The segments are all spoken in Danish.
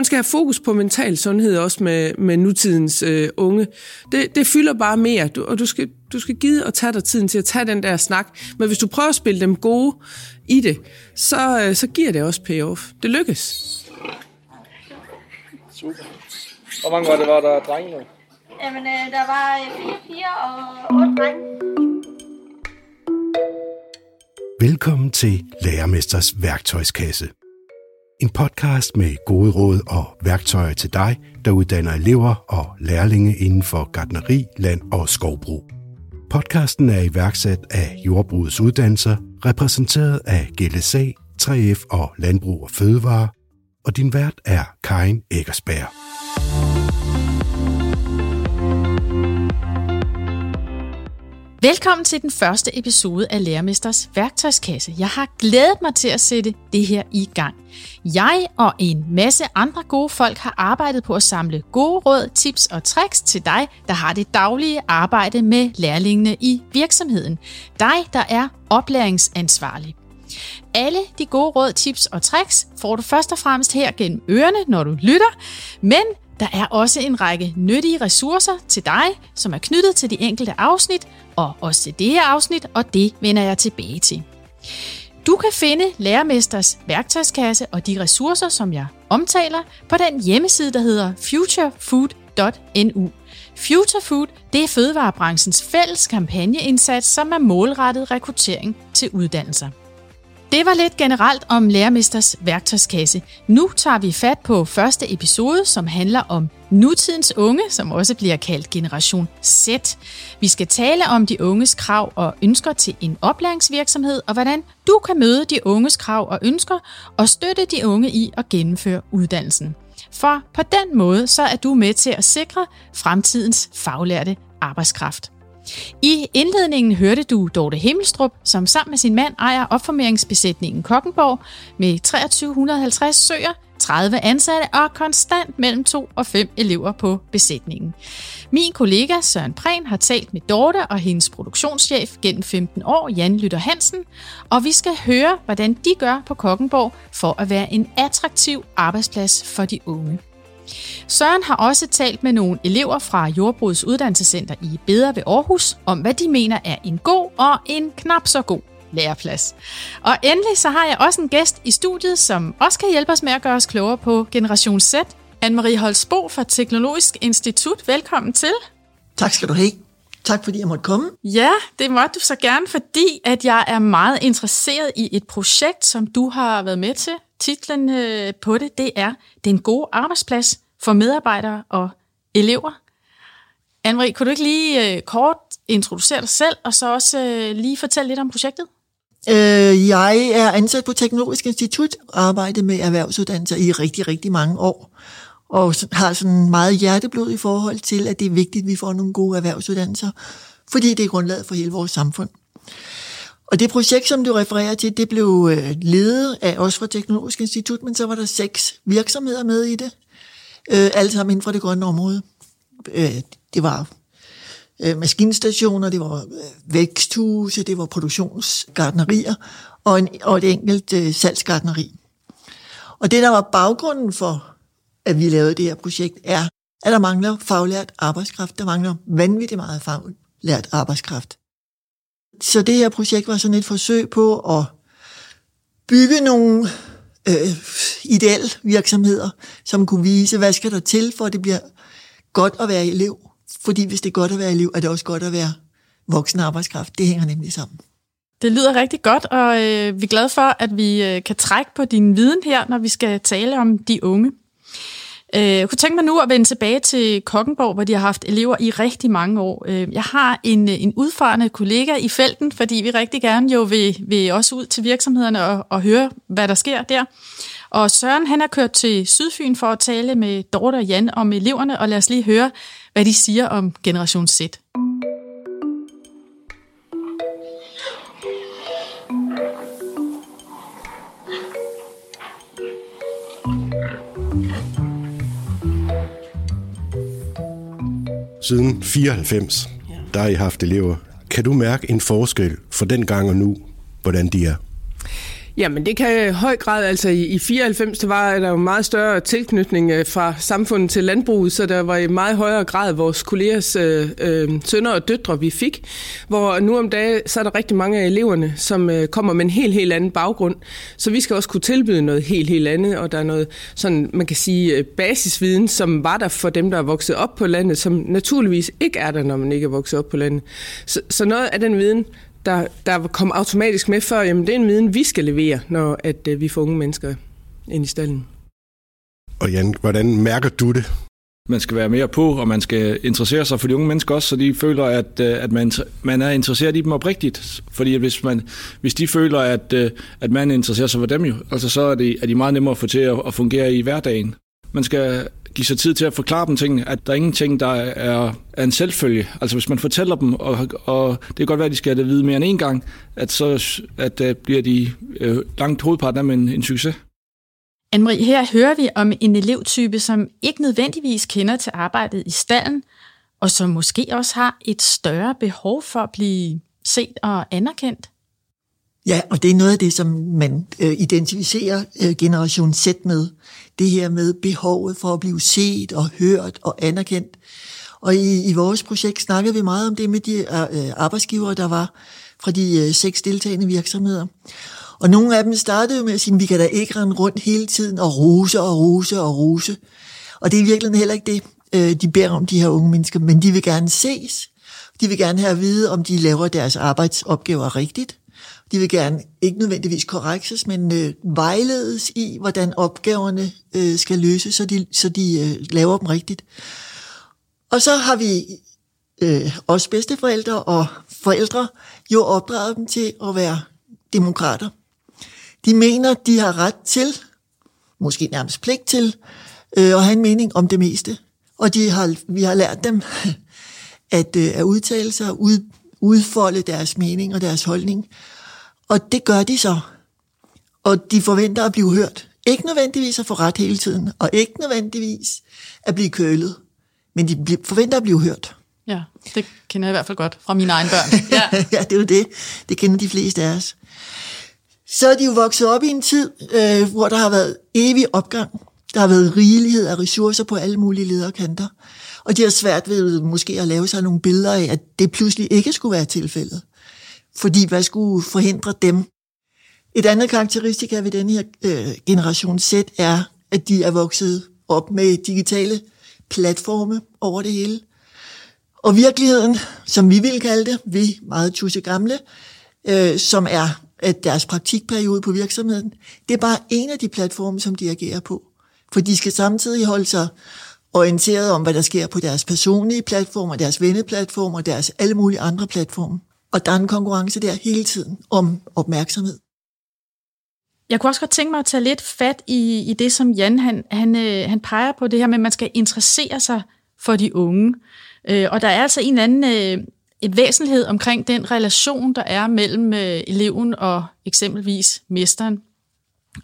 Man skal have fokus på mental sundhed også med, med nutidens øh, unge. Det, det fylder bare mere, du, og du skal, du skal give og tage dig tiden til at tage den der snak. Men hvis du prøver at spille dem gode i det, så, øh, så giver det også payoff. Det lykkes. Super. Hvor mange var det, var der drenge nu? Jamen, øh, der var øh, fire piger og otte drenge. Velkommen til Lærermesters værktøjskasse. En podcast med gode råd og værktøjer til dig, der uddanner elever og lærlinge inden for gardneri, land og skovbrug. Podcasten er iværksat af Jordbrugets Uddannelser, repræsenteret af GLSA, 3F og Landbrug og Fødevare, og din vært er Karin Eggersberg. Velkommen til den første episode af Lærermesters værktøjskasse. Jeg har glædet mig til at sætte det her i gang. Jeg og en masse andre gode folk har arbejdet på at samle gode råd, tips og tricks til dig, der har det daglige arbejde med lærlingene i virksomheden. Dig, der er oplæringsansvarlig. Alle de gode råd, tips og tricks får du først og fremmest her gennem ørerne, når du lytter, men der er også en række nyttige ressourcer til dig, som er knyttet til de enkelte afsnit, og også til det her afsnit, og det vender jeg tilbage til. Du kan finde Lærermesters værktøjskasse og de ressourcer, som jeg omtaler, på den hjemmeside, der hedder futurefood.nu. Future Food det er fødevarebranchens fælles kampagneindsats, som er målrettet rekruttering til uddannelser. Det var lidt generelt om Lærermesters værktøjskasse. Nu tager vi fat på første episode, som handler om nutidens unge, som også bliver kaldt Generation Z. Vi skal tale om de unges krav og ønsker til en oplæringsvirksomhed, og hvordan du kan møde de unges krav og ønsker og støtte de unge i at gennemføre uddannelsen. For på den måde så er du med til at sikre fremtidens faglærte arbejdskraft. I indledningen hørte du Dorte Himmelstrup, som sammen med sin mand ejer opformeringsbesætningen Kokkenborg med 2350 søer, 30 ansatte og konstant mellem 2 og 5 elever på besætningen. Min kollega Søren Prehn har talt med Dorte og hendes produktionschef gennem 15 år, Jan Lytter Hansen, og vi skal høre, hvordan de gør på Kokkenborg for at være en attraktiv arbejdsplads for de unge. Søren har også talt med nogle elever fra Jordbrugets Uddannelsescenter i Bedre ved Aarhus om, hvad de mener er en god og en knap så god læreplads. Og endelig så har jeg også en gæst i studiet, som også kan hjælpe os med at gøre os klogere på Generation Z. Anne-Marie Holsbo fra Teknologisk Institut. Velkommen til. Tak skal du have. Tak fordi jeg måtte komme. Ja, det måtte du så gerne, fordi at jeg er meget interesseret i et projekt, som du har været med til. Titlen øh, på det, det er Den gode arbejdsplads for medarbejdere og elever. Anne-Marie, kunne du ikke lige øh, kort introducere dig selv, og så også øh, lige fortælle lidt om projektet? Øh, jeg er ansat på Teknologisk Institut arbejdet arbejder med erhvervsuddannelser i rigtig, rigtig mange år. Og har sådan meget hjerteblod i forhold til, at det er vigtigt, at vi får nogle gode erhvervsuddannelser, fordi det er grundlaget for hele vores samfund. Og det projekt, som du refererer til, det blev øh, ledet af os fra Teknologisk Institut, men så var der seks virksomheder med i det. Øh, alle sammen inden for det grønne område. Øh, det var øh, maskinstationer, det var øh, væksthuse, det var produktionsgardnerier og, en, og et enkelt øh, salgsgardneri. Og det, der var baggrunden for, at vi lavede det her projekt, er, at der mangler faglært arbejdskraft. Der mangler vanvittigt meget faglært arbejdskraft. Så det her projekt var sådan et forsøg på at bygge nogle øh, ideelle virksomheder, som kunne vise, hvad skal der til, for at det bliver godt at være elev. Fordi hvis det er godt at være elev, er det også godt at være voksen arbejdskraft. Det hænger nemlig sammen. Det lyder rigtig godt, og øh, vi er glade for, at vi øh, kan trække på din viden her, når vi skal tale om de unge. Øh, jeg kunne tænke mig nu at vende tilbage til Kokkenborg, hvor de har haft elever i rigtig mange år. Øh, jeg har en, øh, en udfarende kollega i felten, fordi vi rigtig gerne jo vil, vil også ud til virksomhederne og, og høre, hvad der sker der. Og Søren han er kørt til Sydfyn for at tale med Dorte og Jan om eleverne, og lad os lige høre, hvad de siger om Generation Z. Siden 94, der har I haft elever. Kan du mærke en forskel for den gang og nu, hvordan de er? Jamen det kan i høj grad, altså i, i 94, der var der jo meget større tilknytning øh, fra samfundet til landbruget, så der var i meget højere grad vores kollegers øh, øh, sønner og døtre, vi fik. Hvor nu om dagen, så er der rigtig mange af eleverne, som øh, kommer med en helt, helt anden baggrund. Så vi skal også kunne tilbyde noget helt, helt andet, og der er noget sådan, man kan sige, øh, basisviden, som var der for dem, der er vokset op på landet, som naturligvis ikke er der, når man ikke er vokset op på landet. Så, så noget af den viden, der, der kom automatisk med før, jamen det er en viden, vi skal levere, når at, øh, vi får unge mennesker ind i stallen. Og Jan, hvordan mærker du det? Man skal være mere på, og man skal interessere sig for de unge mennesker også, så de føler, at, øh, at man, man er interesseret i dem oprigtigt. Fordi hvis, man, hvis de føler, at, øh, at man interesserer sig for dem jo, altså så er de, er de meget nemmere at få til at, at fungere i hverdagen. Man skal give sig tid til at forklare dem tingene, at der er ingenting, der er, er en selvfølge. Altså hvis man fortæller dem, og, og det kan godt være, at de skal have det vide mere end en gang, at så at, at bliver de øh, langt hovedparten af en, en succes. Anne-Marie, her hører vi om en elevtype, som ikke nødvendigvis kender til arbejdet i stallen, og som måske også har et større behov for at blive set og anerkendt. Ja, og det er noget af det, som man øh, identificerer øh, Generation Z med. Det her med behovet for at blive set og hørt og anerkendt. Og i, i vores projekt snakkede vi meget om det med de øh, øh arbejdsgivere, der var fra de øh, seks deltagende virksomheder. Og nogle af dem startede jo med at sige, at vi kan da ikke rende rundt hele tiden og rose og rose og rose. Og det er virkelig heller ikke det, øh, de beder om, de her unge mennesker. Men de vil gerne ses. De vil gerne have at vide, om de laver deres arbejdsopgaver rigtigt. De vil gerne ikke nødvendigvis korrekses, men øh, vejledes i, hvordan opgaverne øh, skal løses, så de, så de øh, laver dem rigtigt. Og så har vi øh, os bedsteforældre og forældre jo opdraget dem til at være demokrater. De mener, de har ret til, måske nærmest pligt til, øh, at have en mening om det meste. Og de har, vi har lært dem at, øh, at udtale sig, ud, udfolde deres mening og deres holdning. Og det gør de så. Og de forventer at blive hørt. Ikke nødvendigvis at få ret hele tiden, og ikke nødvendigvis at blive kølet. Men de forventer at blive hørt. Ja, det kender jeg i hvert fald godt fra mine egne børn. Ja, ja det er jo det. Det kender de fleste af os. Så er de jo vokset op i en tid, øh, hvor der har været evig opgang. Der har været rigelighed af ressourcer på alle mulige lederkanter. Og de har svært ved måske at lave sig nogle billeder af, at det pludselig ikke skulle være tilfældet. Fordi hvad skulle forhindre dem? Et andet karakteristika ved denne her øh, generation Z er, at de er vokset op med digitale platforme over det hele. Og virkeligheden, som vi vil kalde det, vi meget tusse gamle, øh, som er at deres praktikperiode på virksomheden, det er bare en af de platforme, som de agerer på. For de skal samtidig holde sig orienteret om, hvad der sker på deres personlige platformer, deres venneplatformer, deres alle mulige andre platforme. Og der er en konkurrence der hele tiden om opmærksomhed. Jeg kunne også godt tænke mig at tage lidt fat i, i det, som Jan han, han, øh, han peger på, det her med, at man skal interessere sig for de unge. Øh, og der er altså en anden øh, et væsentlighed omkring den relation, der er mellem øh, eleven og eksempelvis mesteren.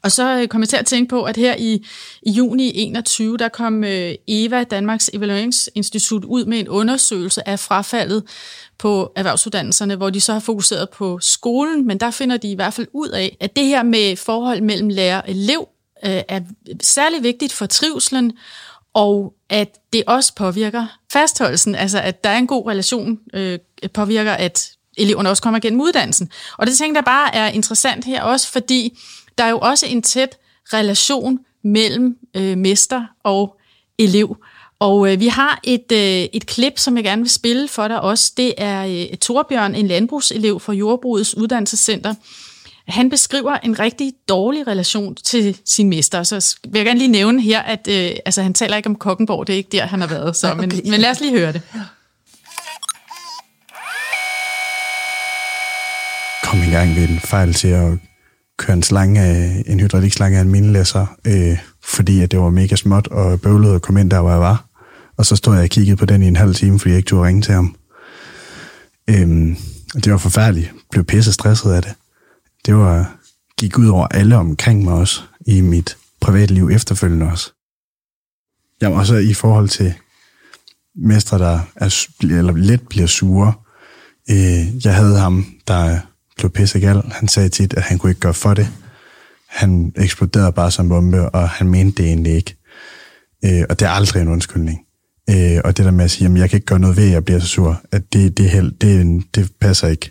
Og så øh, kom jeg til at tænke på, at her i, i juni 21, der kom øh, EVA, Danmarks Evalueringsinstitut, ud med en undersøgelse af frafaldet på erhvervsuddannelserne, hvor de så har fokuseret på skolen, men der finder de i hvert fald ud af, at det her med forhold mellem lærer og elev øh, er særlig vigtigt for trivselen, og at det også påvirker fastholdelsen, altså at der er en god relation, øh, påvirker, at eleverne også kommer igennem uddannelsen. Og det tænker jeg bare er interessant her også, fordi der er jo også en tæt relation mellem øh, mester og elev. Og øh, vi har et, øh, et klip, som jeg gerne vil spille for dig også. Det er øh, Torbjørn, en landbrugselev fra Jordbrugets Uddannelsescenter, han beskriver en rigtig dårlig relation til sin mester. Så vil jeg gerne lige nævne her, at øh, altså, han taler ikke om Kokkenborg, det er ikke der, han har været. Så, okay. men, men lad os lige høre det. Kom i gang med en fejl til at køre øh, en slange en hydraulikslange af en minelæsser, øh, fordi at det var mega småt og bøvlet at komme ind der, hvor jeg var. Og så stod jeg og kiggede på den i en halv time, fordi jeg ikke turde ringe til ham. Øhm, det var forfærdeligt. Jeg blev pisse stresset af det det var, gik ud over alle omkring mig også, i mit privatliv efterfølgende også. Jeg var også i forhold til mestre, der er, eller let bliver sure. Øh, jeg havde ham, der blev pissegal. Han sagde tit, at han kunne ikke gøre for det. han eksploderede bare som bombe, og han mente det egentlig ikke. Øh, og det er aldrig en undskyldning. Øh, og det der med at sige, at jeg kan ikke gøre noget ved, at jeg bliver så sur, at det, det, held, det, det passer ikke.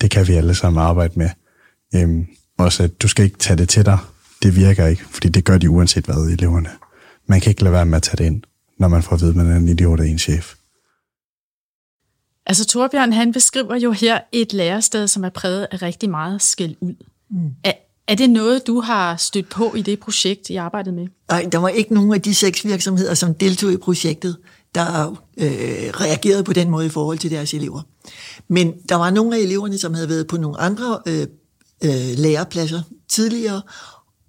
Det kan vi alle sammen arbejde med. Øh, også at du skal ikke tage det til dig. Det virker ikke, fordi det gør de uanset hvad, eleverne. Man kan ikke lade være med at tage det ind, når man får at vide, at man er en idiot af en chef. Altså Torbjørn, han beskriver jo her et lærested, som er præget af rigtig meget skæld ud. Mm. Er, er det noget, du har stødt på i det projekt, I arbejdede med? Nej, der var ikke nogen af de seks virksomheder, som deltog i projektet, der øh, reagerede på den måde i forhold til deres elever. Men der var nogle af eleverne, som havde været på nogle andre øh, øh, lærepladser tidligere,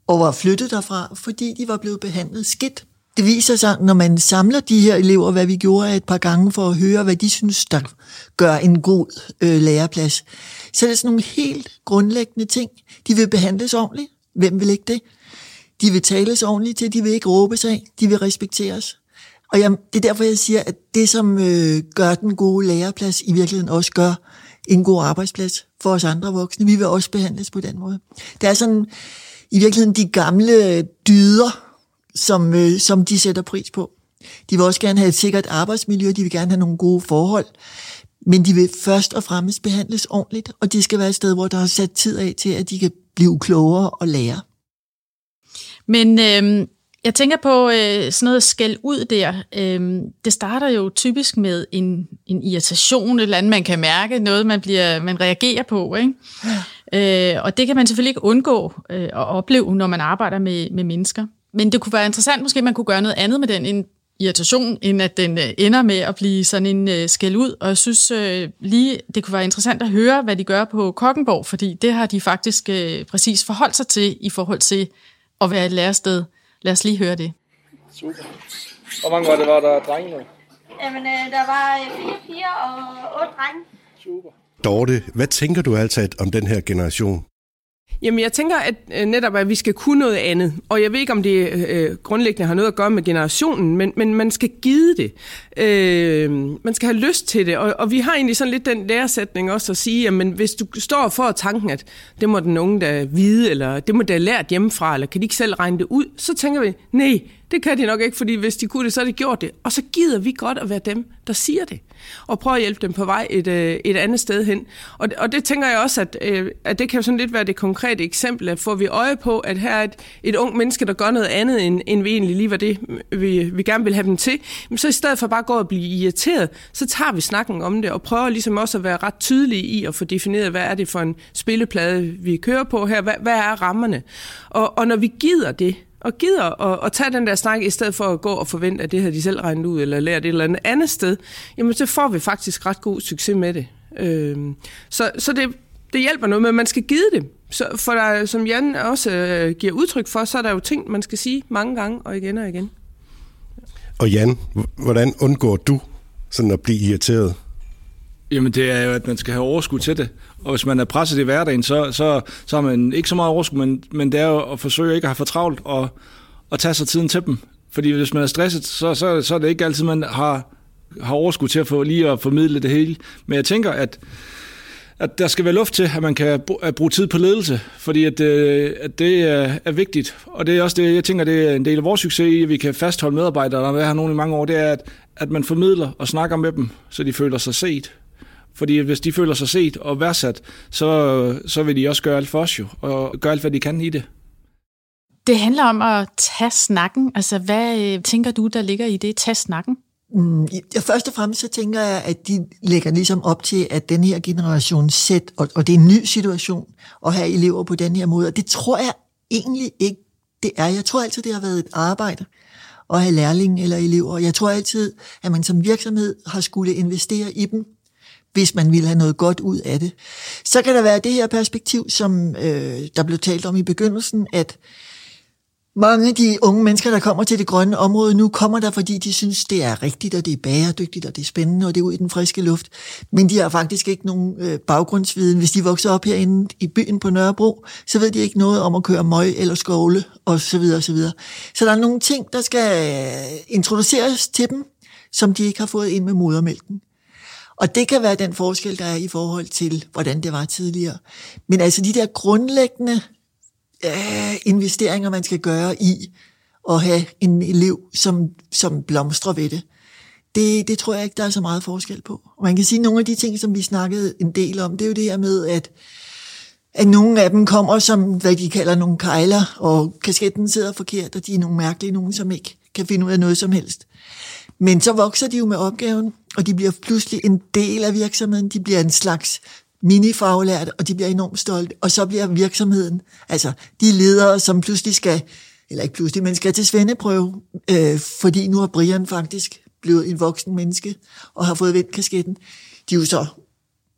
og var flyttet derfra, fordi de var blevet behandlet skidt. Det viser sig, når man samler de her elever, hvad vi gjorde et par gange for at høre, hvad de synes, der gør en god øh, læreplads, så er det sådan nogle helt grundlæggende ting. De vil behandles ordentligt. Hvem vil ikke det? De vil tales ordentligt til, de vil ikke råbe sig de vil respekteres. Og jeg, det er derfor, jeg siger, at det, som øh, gør den gode læreplads, i virkeligheden også gør en god arbejdsplads for os andre voksne. Vi vil også behandles på den måde. Det er sådan, i virkeligheden de gamle dyder, som, øh, som de sætter pris på. De vil også gerne have et sikkert arbejdsmiljø, de vil gerne have nogle gode forhold, men de vil først og fremmest behandles ordentligt, og de skal være et sted, hvor der er sat tid af til, at de kan blive klogere og lære. Men øh, jeg tænker på øh, sådan noget skæld ud der. Øh, det starter jo typisk med en, en irritation, et eller andet, man kan mærke, noget man, bliver, man reagerer på. Ikke? Ja. Øh, og det kan man selvfølgelig ikke undgå øh, at opleve, når man arbejder med, med mennesker. Men det kunne være interessant, måske man kunne gøre noget andet med den en irritation, end at den øh, ender med at blive sådan en øh, skæld ud. Og jeg synes øh, lige, det kunne være interessant at høre, hvad de gør på Kokkenborg, fordi det har de faktisk øh, præcis forholdt sig til i forhold til at være et lærested. Lad os lige høre det. Super. Hvor mange var det, var der drenge nu? Jamen, øh, der var fire piger og otte drenge. Super. Dorte, hvad tænker du altid om den her generation? Jamen, jeg tænker at øh, netop, at vi skal kunne noget andet. Og jeg ved ikke, om det øh, grundlæggende har noget at gøre med generationen, men, men man skal give det. Øh, man skal have lyst til det. Og, og vi har egentlig sådan lidt den læresætning også at sige, at hvis du står for tanken, at det må den unge da vide, eller det må der lært hjemmefra, eller kan de ikke selv regne det ud, så tænker vi, nej, det kan de nok ikke, fordi hvis de kunne det, så har de gjort det. Og så gider vi godt at være dem, der siger det. Og prøve at hjælpe dem på vej et, øh, et andet sted hen. Og, og det tænker jeg også, at, øh, at det kan jo sådan lidt være det konkrete eksempel, at får vi øje på, at her er et, et ung menneske, der gør noget andet, end, end vi egentlig lige var det, vi, vi gerne vil have dem til. Men så i stedet for bare at gå og blive irriteret, så tager vi snakken om det, og prøver ligesom også at være ret tydelige i at få defineret, hvad er det for en spilleplade, vi kører på her, hvad, hvad er rammerne. Og, og når vi gider det, og gider at, at tage den der snak, i stedet for at gå og forvente, at det har de selv regnet ud, eller lært et eller andet andet sted, jamen så får vi faktisk ret god succes med det. Øh, så så det, det hjælper noget, men man skal give det. Så for der, som Jan også øh, giver udtryk for, så er der jo ting, man skal sige mange gange og igen og igen. Og Jan, hvordan undgår du sådan at blive irriteret? Jamen det er jo, at man skal have overskud til det. Og hvis man er presset i hverdagen, så, så, så har man ikke så meget overskud, men, men det er jo at forsøge ikke at have for travlt og, og tage sig tiden til dem. Fordi hvis man er stresset, så, så, så er det ikke altid, man har, har overskud til at få lige at formidle det hele. Men jeg tænker, at, at der skal være luft til, at man kan bruge tid på ledelse, fordi at, øh, at det er, vigtigt. Og det er også det, jeg tænker, det er en del af vores succes i, at vi kan fastholde medarbejdere, der har været her nogle i mange år, det er, at, at man formidler og snakker med dem, så de føler sig set. Fordi hvis de føler sig set og værdsat, så, så vil de også gøre alt for os jo, og gøre alt, hvad de kan i det. Det handler om at tage snakken. Altså, hvad øh, tænker du, der ligger i det, tage snakken? Mm, ja, først og fremmest så tænker jeg, at de lægger ligesom op til, at den her generation sæt, og, og det er en ny situation at have elever på den her måde, og det tror jeg egentlig ikke, det er. Jeg tror altid, det har været et arbejde at have lærlinge eller elever. Jeg tror altid, at man som virksomhed har skulle investere i dem, hvis man vil have noget godt ud af det. Så kan der være det her perspektiv, som øh, der blev talt om i begyndelsen, at mange af de unge mennesker, der kommer til det grønne område nu, kommer der, fordi de synes, det er rigtigt, og det er bæredygtigt, og det er spændende, og det er ud i den friske luft. Men de har faktisk ikke nogen øh, baggrundsviden. Hvis de vokser op herinde i byen på Nørrebro, så ved de ikke noget om at køre møg eller skovle, og så videre, og så videre. Så der er nogle ting, der skal øh, introduceres til dem, som de ikke har fået ind med modermælken. Og det kan være den forskel, der er i forhold til, hvordan det var tidligere. Men altså de der grundlæggende øh, investeringer, man skal gøre i at have en elev, som, som blomstrer ved det. det. Det tror jeg ikke, der er så meget forskel på. Og man kan sige, at nogle af de ting, som vi snakkede en del om, det er jo det her med, at at nogle af dem kommer som, hvad de kalder nogle kejler, og kasketten sidder forkert, og de er nogle mærkelige nogen, som ikke kan finde ud af noget som helst. Men så vokser de jo med opgaven, og de bliver pludselig en del af virksomheden. De bliver en slags minifaglært, og de bliver enormt stolte. Og så bliver virksomheden, altså de ledere, som pludselig skal, eller ikke pludselig, men skal til svendeprøve, øh, fordi nu har Brian faktisk blevet en voksen menneske, og har fået vendt kasketten. De er jo så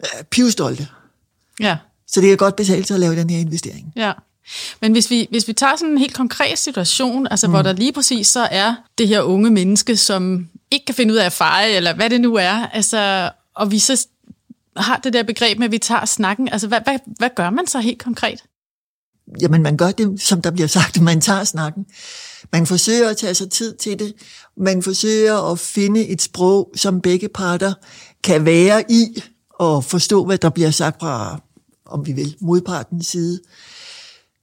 øh, pivstolte. Ja. Så det kan godt betale sig at lave den her investering. Ja. Men hvis vi, hvis vi tager sådan en helt konkret situation, altså mm. hvor der lige præcis så er det her unge menneske, som ikke kan finde ud af at feje, eller hvad det nu er, altså, og vi så har det der begreb med, at vi tager snakken, altså hvad, hvad, hvad gør man så helt konkret? Jamen man gør det, som der bliver sagt, man tager snakken. Man forsøger at tage sig tid til det. Man forsøger at finde et sprog, som begge parter kan være i, og forstå, hvad der bliver sagt fra om vi vil, modpartens side.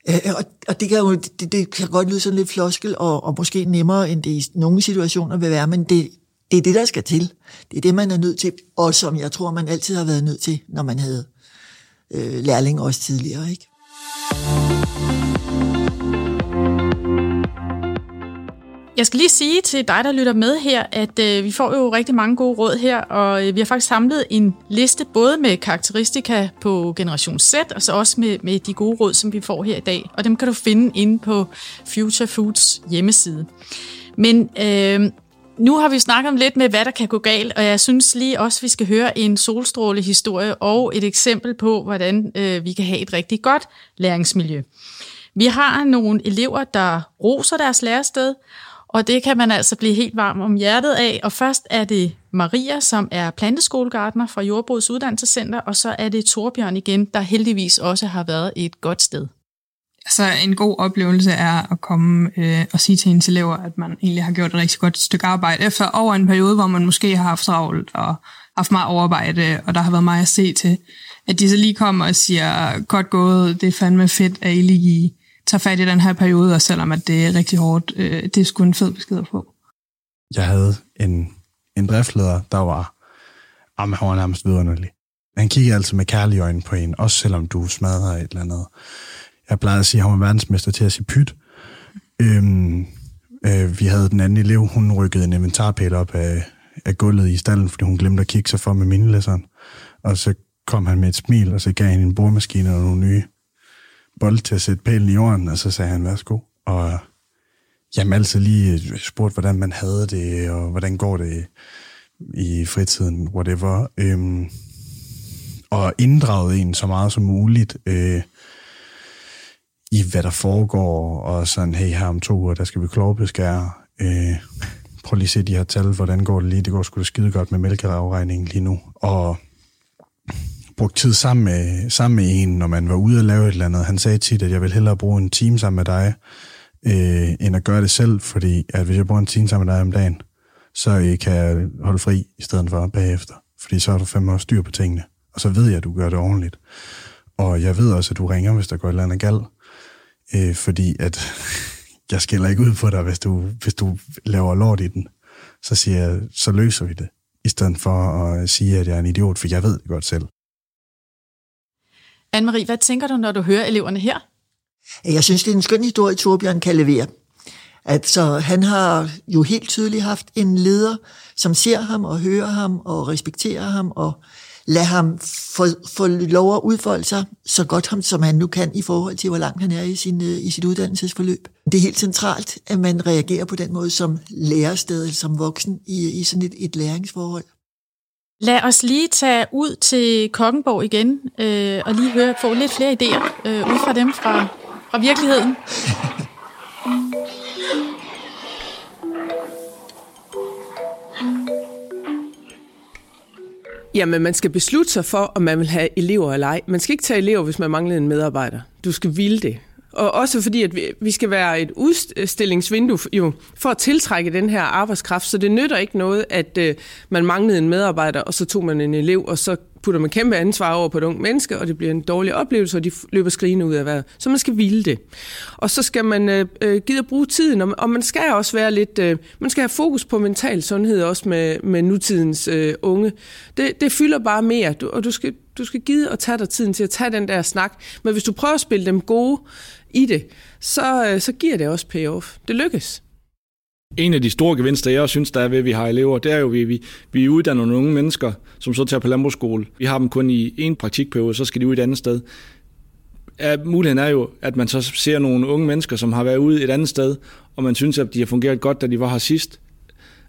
Øh, og, og det kan jo det, det kan godt lyde sådan lidt floskel, og, og måske nemmere, end det i nogle situationer vil være, men det, det er det, der skal til. Det er det, man er nødt til, og som jeg tror, man altid har været nødt til, når man havde øh, lærling også tidligere. Ikke? Jeg skal lige sige til dig, der lytter med her, at øh, vi får jo rigtig mange gode råd her, og øh, vi har faktisk samlet en liste både med karakteristika på Generation Z, og så også med, med de gode råd, som vi får her i dag. Og dem kan du finde inde på Future Foods hjemmeside. Men øh, nu har vi snakket om lidt med, hvad der kan gå galt, og jeg synes lige også, at vi skal høre en solstrålehistorie og et eksempel på, hvordan øh, vi kan have et rigtig godt læringsmiljø. Vi har nogle elever, der roser deres lærested, og det kan man altså blive helt varm om hjertet af. Og først er det Maria, som er planteskolegartner fra Jordbrugets Uddannelsescenter, og så er det Torbjørn igen, der heldigvis også har været et godt sted. Altså en god oplevelse er at komme øh, og sige til ens elever, at man egentlig har gjort et rigtig godt stykke arbejde. Efter over en periode, hvor man måske har haft travlt og haft meget overarbejde, og der har været meget at se til, at de så lige kommer og siger, godt gået, det er fandme fedt, at I lige tager fat i den her periode, og selvom at det er rigtig hårdt, øh, det er sgu en fed besked at få. Jeg havde en, en driftleder, der var, ah, jamen, han var nærmest vidunderlig. Han kiggede altid med kærlige øjne på en, også selvom du smadrer et eller andet. Jeg plejede at sige, at han var verdensmester til at sige pyt. Øhm, øh, vi havde den anden elev, hun rykkede en inventarpæl op af, af gulvet i stallen, fordi hun glemte at kigge sig for med minilæseren. Og så kom han med et smil, og så gav han en boremaskine og nogle nye bold til at sætte pælen i jorden, og så sagde han, værsgo. Og jamen altså lige øh, spurgt, hvordan man havde det, og hvordan går det i fritiden, whatever. Øhm, og inddraget en så meget som muligt øh, i, hvad der foregår, og sådan, hey, her om to uger, der skal vi klovbeskære. Øh, prøv lige at se de her tal, hvordan går det lige? Det går sgu da skide godt med mælkeafregningen lige nu. Og brugt tid sammen med, sammen med en, når man var ude og lave et eller andet. Han sagde tit, at jeg vil hellere bruge en time sammen med dig, øh, end at gøre det selv, fordi at hvis jeg bruger en time sammen med dig om dagen, så øh, kan jeg holde fri i stedet for bagefter. Fordi så har du fem år styr på tingene. Og så ved jeg, at du gør det ordentligt. Og jeg ved også, at du ringer, hvis der går et eller andet galt. Øh, fordi at jeg skiller ikke ud på dig, hvis du, hvis du laver lort i den. Så siger jeg, så løser vi det. I stedet for at øh, sige, at jeg er en idiot, for jeg ved det godt selv. Anne-Marie, hvad tænker du, når du hører eleverne her? Jeg synes, det er en skøn historie, Torbjørn kan levere. Altså, han har jo helt tydeligt haft en leder, som ser ham og hører ham og respekterer ham og lader ham få, få lov at udfolde sig så godt ham, som han nu kan i forhold til, hvor langt han er i, sin, øh, i sit uddannelsesforløb. Det er helt centralt, at man reagerer på den måde som lærersted, som voksen i, i sådan et, et læringsforhold. Lad os lige tage ud til Kokkenborg igen, øh, og lige høre, få lidt flere idéer øh, ud fra dem fra, fra virkeligheden. Jamen, man skal beslutte sig for, om man vil have elever eller ej. Man skal ikke tage elever, hvis man mangler en medarbejder. Du skal ville det og også fordi, at vi, vi skal være et udstillingsvindue jo, for at tiltrække den her arbejdskraft, så det nytter ikke noget, at øh, man manglede en medarbejder, og så tog man en elev, og så putter man kæmpe ansvar over på et ung menneske, og det bliver en dårlig oplevelse, og de løber skrigende ud af vejret. Så man skal hvile det. Og så skal man øh, øh give at bruge tiden, og, og man skal også være lidt, øh, man skal have fokus på mental sundhed også med, med nutidens øh, unge. Det, det fylder bare mere, du, og du skal, du skal give og tage dig tiden til at tage den der snak. Men hvis du prøver at spille dem gode i det, så, øh, så giver det også payoff. Det lykkes. En af de store gevinster, jeg synes, der er ved, at vi har elever, det er jo, at vi, vi, vi uddanner nogle unge mennesker, som så tager på landbrugsskole. Vi har dem kun i en praktikperiode, så skal de ud et andet sted. Ja, muligheden er jo, at man så ser nogle unge mennesker, som har været ude et andet sted, og man synes, at de har fungeret godt, da de var her sidst.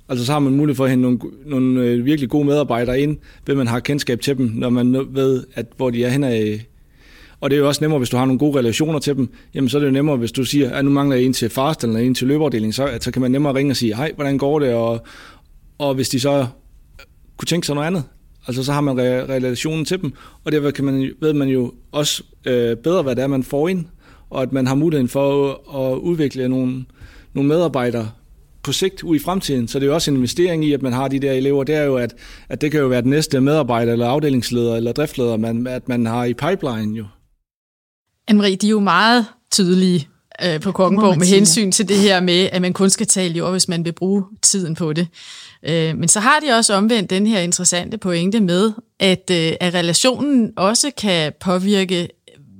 Altså så har man mulighed for at hente nogle, nogle øh, virkelig gode medarbejdere ind, ved man har kendskab til dem, når man ved, at hvor de er henne øh. og det er jo også nemmere, hvis du har nogle gode relationer til dem. Jamen, så er det jo nemmere, hvis du siger, at nu mangler jeg en til fast eller en til løbeafdeling, så, så kan man nemmere ringe og sige, hej, hvordan går det? Og, og hvis de så øh, kunne tænke sig noget andet, altså så har man re- relationen til dem, og derfor kan man, ved man jo også øh, bedre, hvad det er, man får ind, og at man har muligheden for at, at udvikle nogle, nogle medarbejdere på sigt ud i fremtiden. Så det er jo også en investering i, at man har de der elever. Det er jo, at, at det kan jo være den næste medarbejder, eller afdelingsleder, eller driftleder, man, at man har i pipeline jo. Anne-Marie, de er jo meget tydelige øh, på Kongenborg med hensyn til det her med, at man kun skal tale jord, hvis man vil bruge tiden på det. Øh, men så har de også omvendt den her interessante pointe med, at, øh, at relationen også kan påvirke,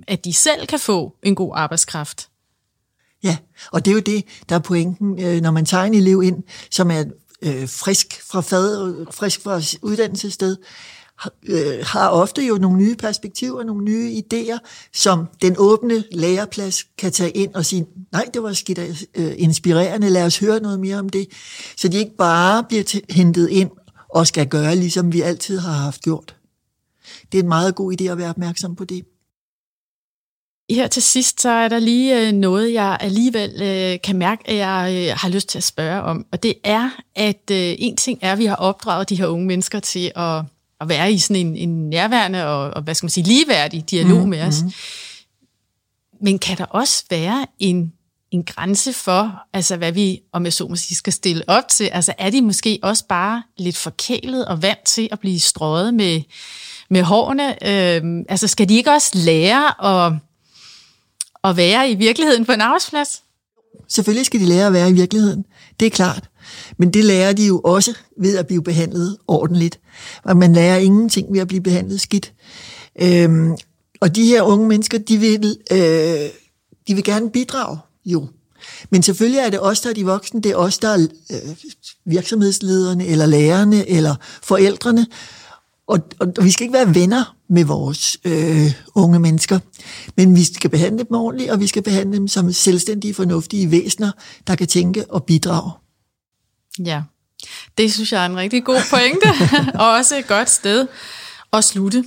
at de selv kan få en god arbejdskraft. Ja, og det er jo det, der er pointen, øh, når man tager en elev ind, som er øh, frisk fra fad, frisk fra uddannelsessted, øh, har ofte jo nogle nye perspektiver, nogle nye idéer, som den åbne læreplads kan tage ind og sige, nej, det var skidt øh, inspirerende, lad os høre noget mere om det. Så de ikke bare bliver hentet ind og skal gøre, ligesom vi altid har haft gjort. Det er en meget god idé at være opmærksom på det. Her til sidst, så er der lige øh, noget, jeg alligevel øh, kan mærke, at jeg øh, har lyst til at spørge om. Og det er, at en ting er, at vi har opdraget de her unge mennesker til at at være i sådan en, en nærværende og, og, hvad skal man sige, ligeværdig dialog mm, med os. Mm. Men kan der også være en, en grænse for, altså hvad vi, om jeg så må sige, skal stille op til? Altså er de måske også bare lidt forkælet og vant til at blive strøget med, med hårene? Øhm, altså skal de ikke også lære at, at være i virkeligheden på en arbejdsplads? Selvfølgelig skal de lære at være i virkeligheden. Det er klart. Men det lærer de jo også ved at blive behandlet ordentligt. Og man lærer ingenting ved at blive behandlet skidt. Øhm, og de her unge mennesker, de vil, øh, de vil gerne bidrage, jo. Men selvfølgelig er det os, der er de voksne, det er os, der er øh, virksomhedslederne, eller lærerne, eller forældrene. Og, og, og vi skal ikke være venner med vores øh, unge mennesker, men vi skal behandle dem ordentligt, og vi skal behandle dem som selvstændige, fornuftige væsener, der kan tænke og bidrage. Ja, det synes jeg er en rigtig god pointe, og også et godt sted at slutte.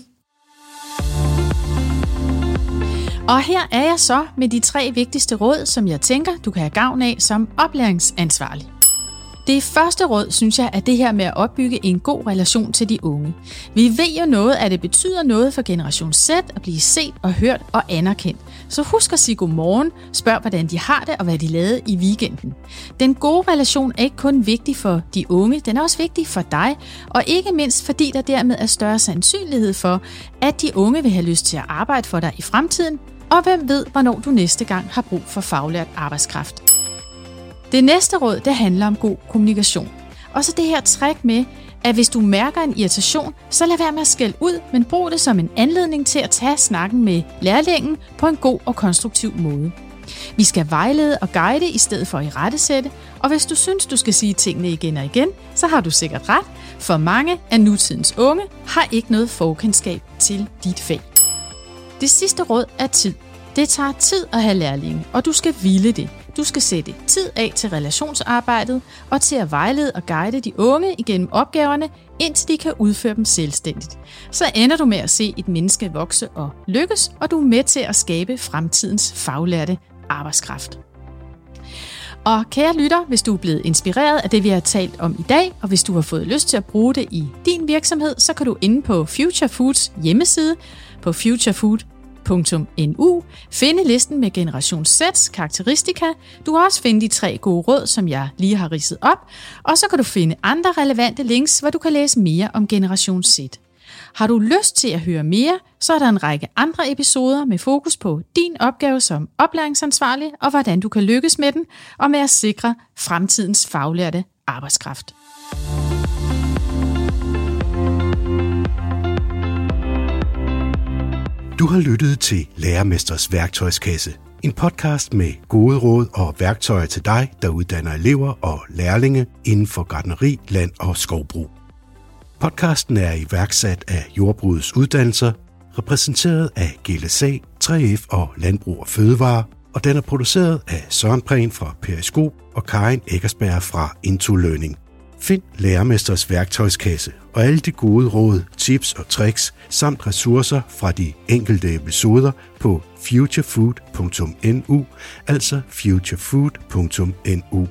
Og her er jeg så med de tre vigtigste råd, som jeg tænker, du kan have gavn af som oplæringsansvarlig. Det første råd, synes jeg, er det her med at opbygge en god relation til de unge. Vi ved jo noget, at det betyder noget for generation Z at blive set og hørt og anerkendt. Så husk at sige godmorgen, spørg hvordan de har det og hvad de lavede i weekenden. Den gode relation er ikke kun vigtig for de unge, den er også vigtig for dig, og ikke mindst fordi der dermed er større sandsynlighed for, at de unge vil have lyst til at arbejde for dig i fremtiden, og hvem ved, hvornår du næste gang har brug for faglært arbejdskraft. Det næste råd, det handler om god kommunikation. Og så det her træk med, at hvis du mærker en irritation, så lad være med at skælde ud, men brug det som en anledning til at tage snakken med lærlingen på en god og konstruktiv måde. Vi skal vejlede og guide i stedet for at i rettesætte, og hvis du synes, du skal sige tingene igen og igen, så har du sikkert ret, for mange af nutidens unge har ikke noget forkendskab til dit fag. Det sidste råd er tid. Det tager tid at have lærlinge, og du skal ville det. Du skal sætte tid af til relationsarbejdet og til at vejlede og guide de unge igennem opgaverne, indtil de kan udføre dem selvstændigt. Så ender du med at se et menneske vokse og lykkes, og du er med til at skabe fremtidens faglærte arbejdskraft. Og kære lytter, hvis du er blevet inspireret af det, vi har talt om i dag, og hvis du har fået lyst til at bruge det i din virksomhed, så kan du inde på Future Foods hjemmeside på futurefood food.nu finde listen med Generation Z's karakteristika. Du kan også finde de tre gode råd, som jeg lige har ridset op, og så kan du finde andre relevante links, hvor du kan læse mere om Generation Z. Har du lyst til at høre mere, så er der en række andre episoder med fokus på din opgave som oplæringsansvarlig og hvordan du kan lykkes med den og med at sikre fremtidens faglærte arbejdskraft. Du har lyttet til Lærermesters værktøjskasse. En podcast med gode råd og værktøjer til dig, der uddanner elever og lærlinge inden for gardneri, land og skovbrug. Podcasten er iværksat af Jordbrugets Uddannelser, repræsenteret af GLSA, 3F og Landbrug og Fødevare, og den er produceret af Søren Prehn fra Periskop og Karin Eggersberg fra Into Learning. Find Lærermesters værktøjskasse og alle de gode råd, tips og tricks samt ressourcer fra de enkelte episoder på futurefood.nu, altså futurefood.nu.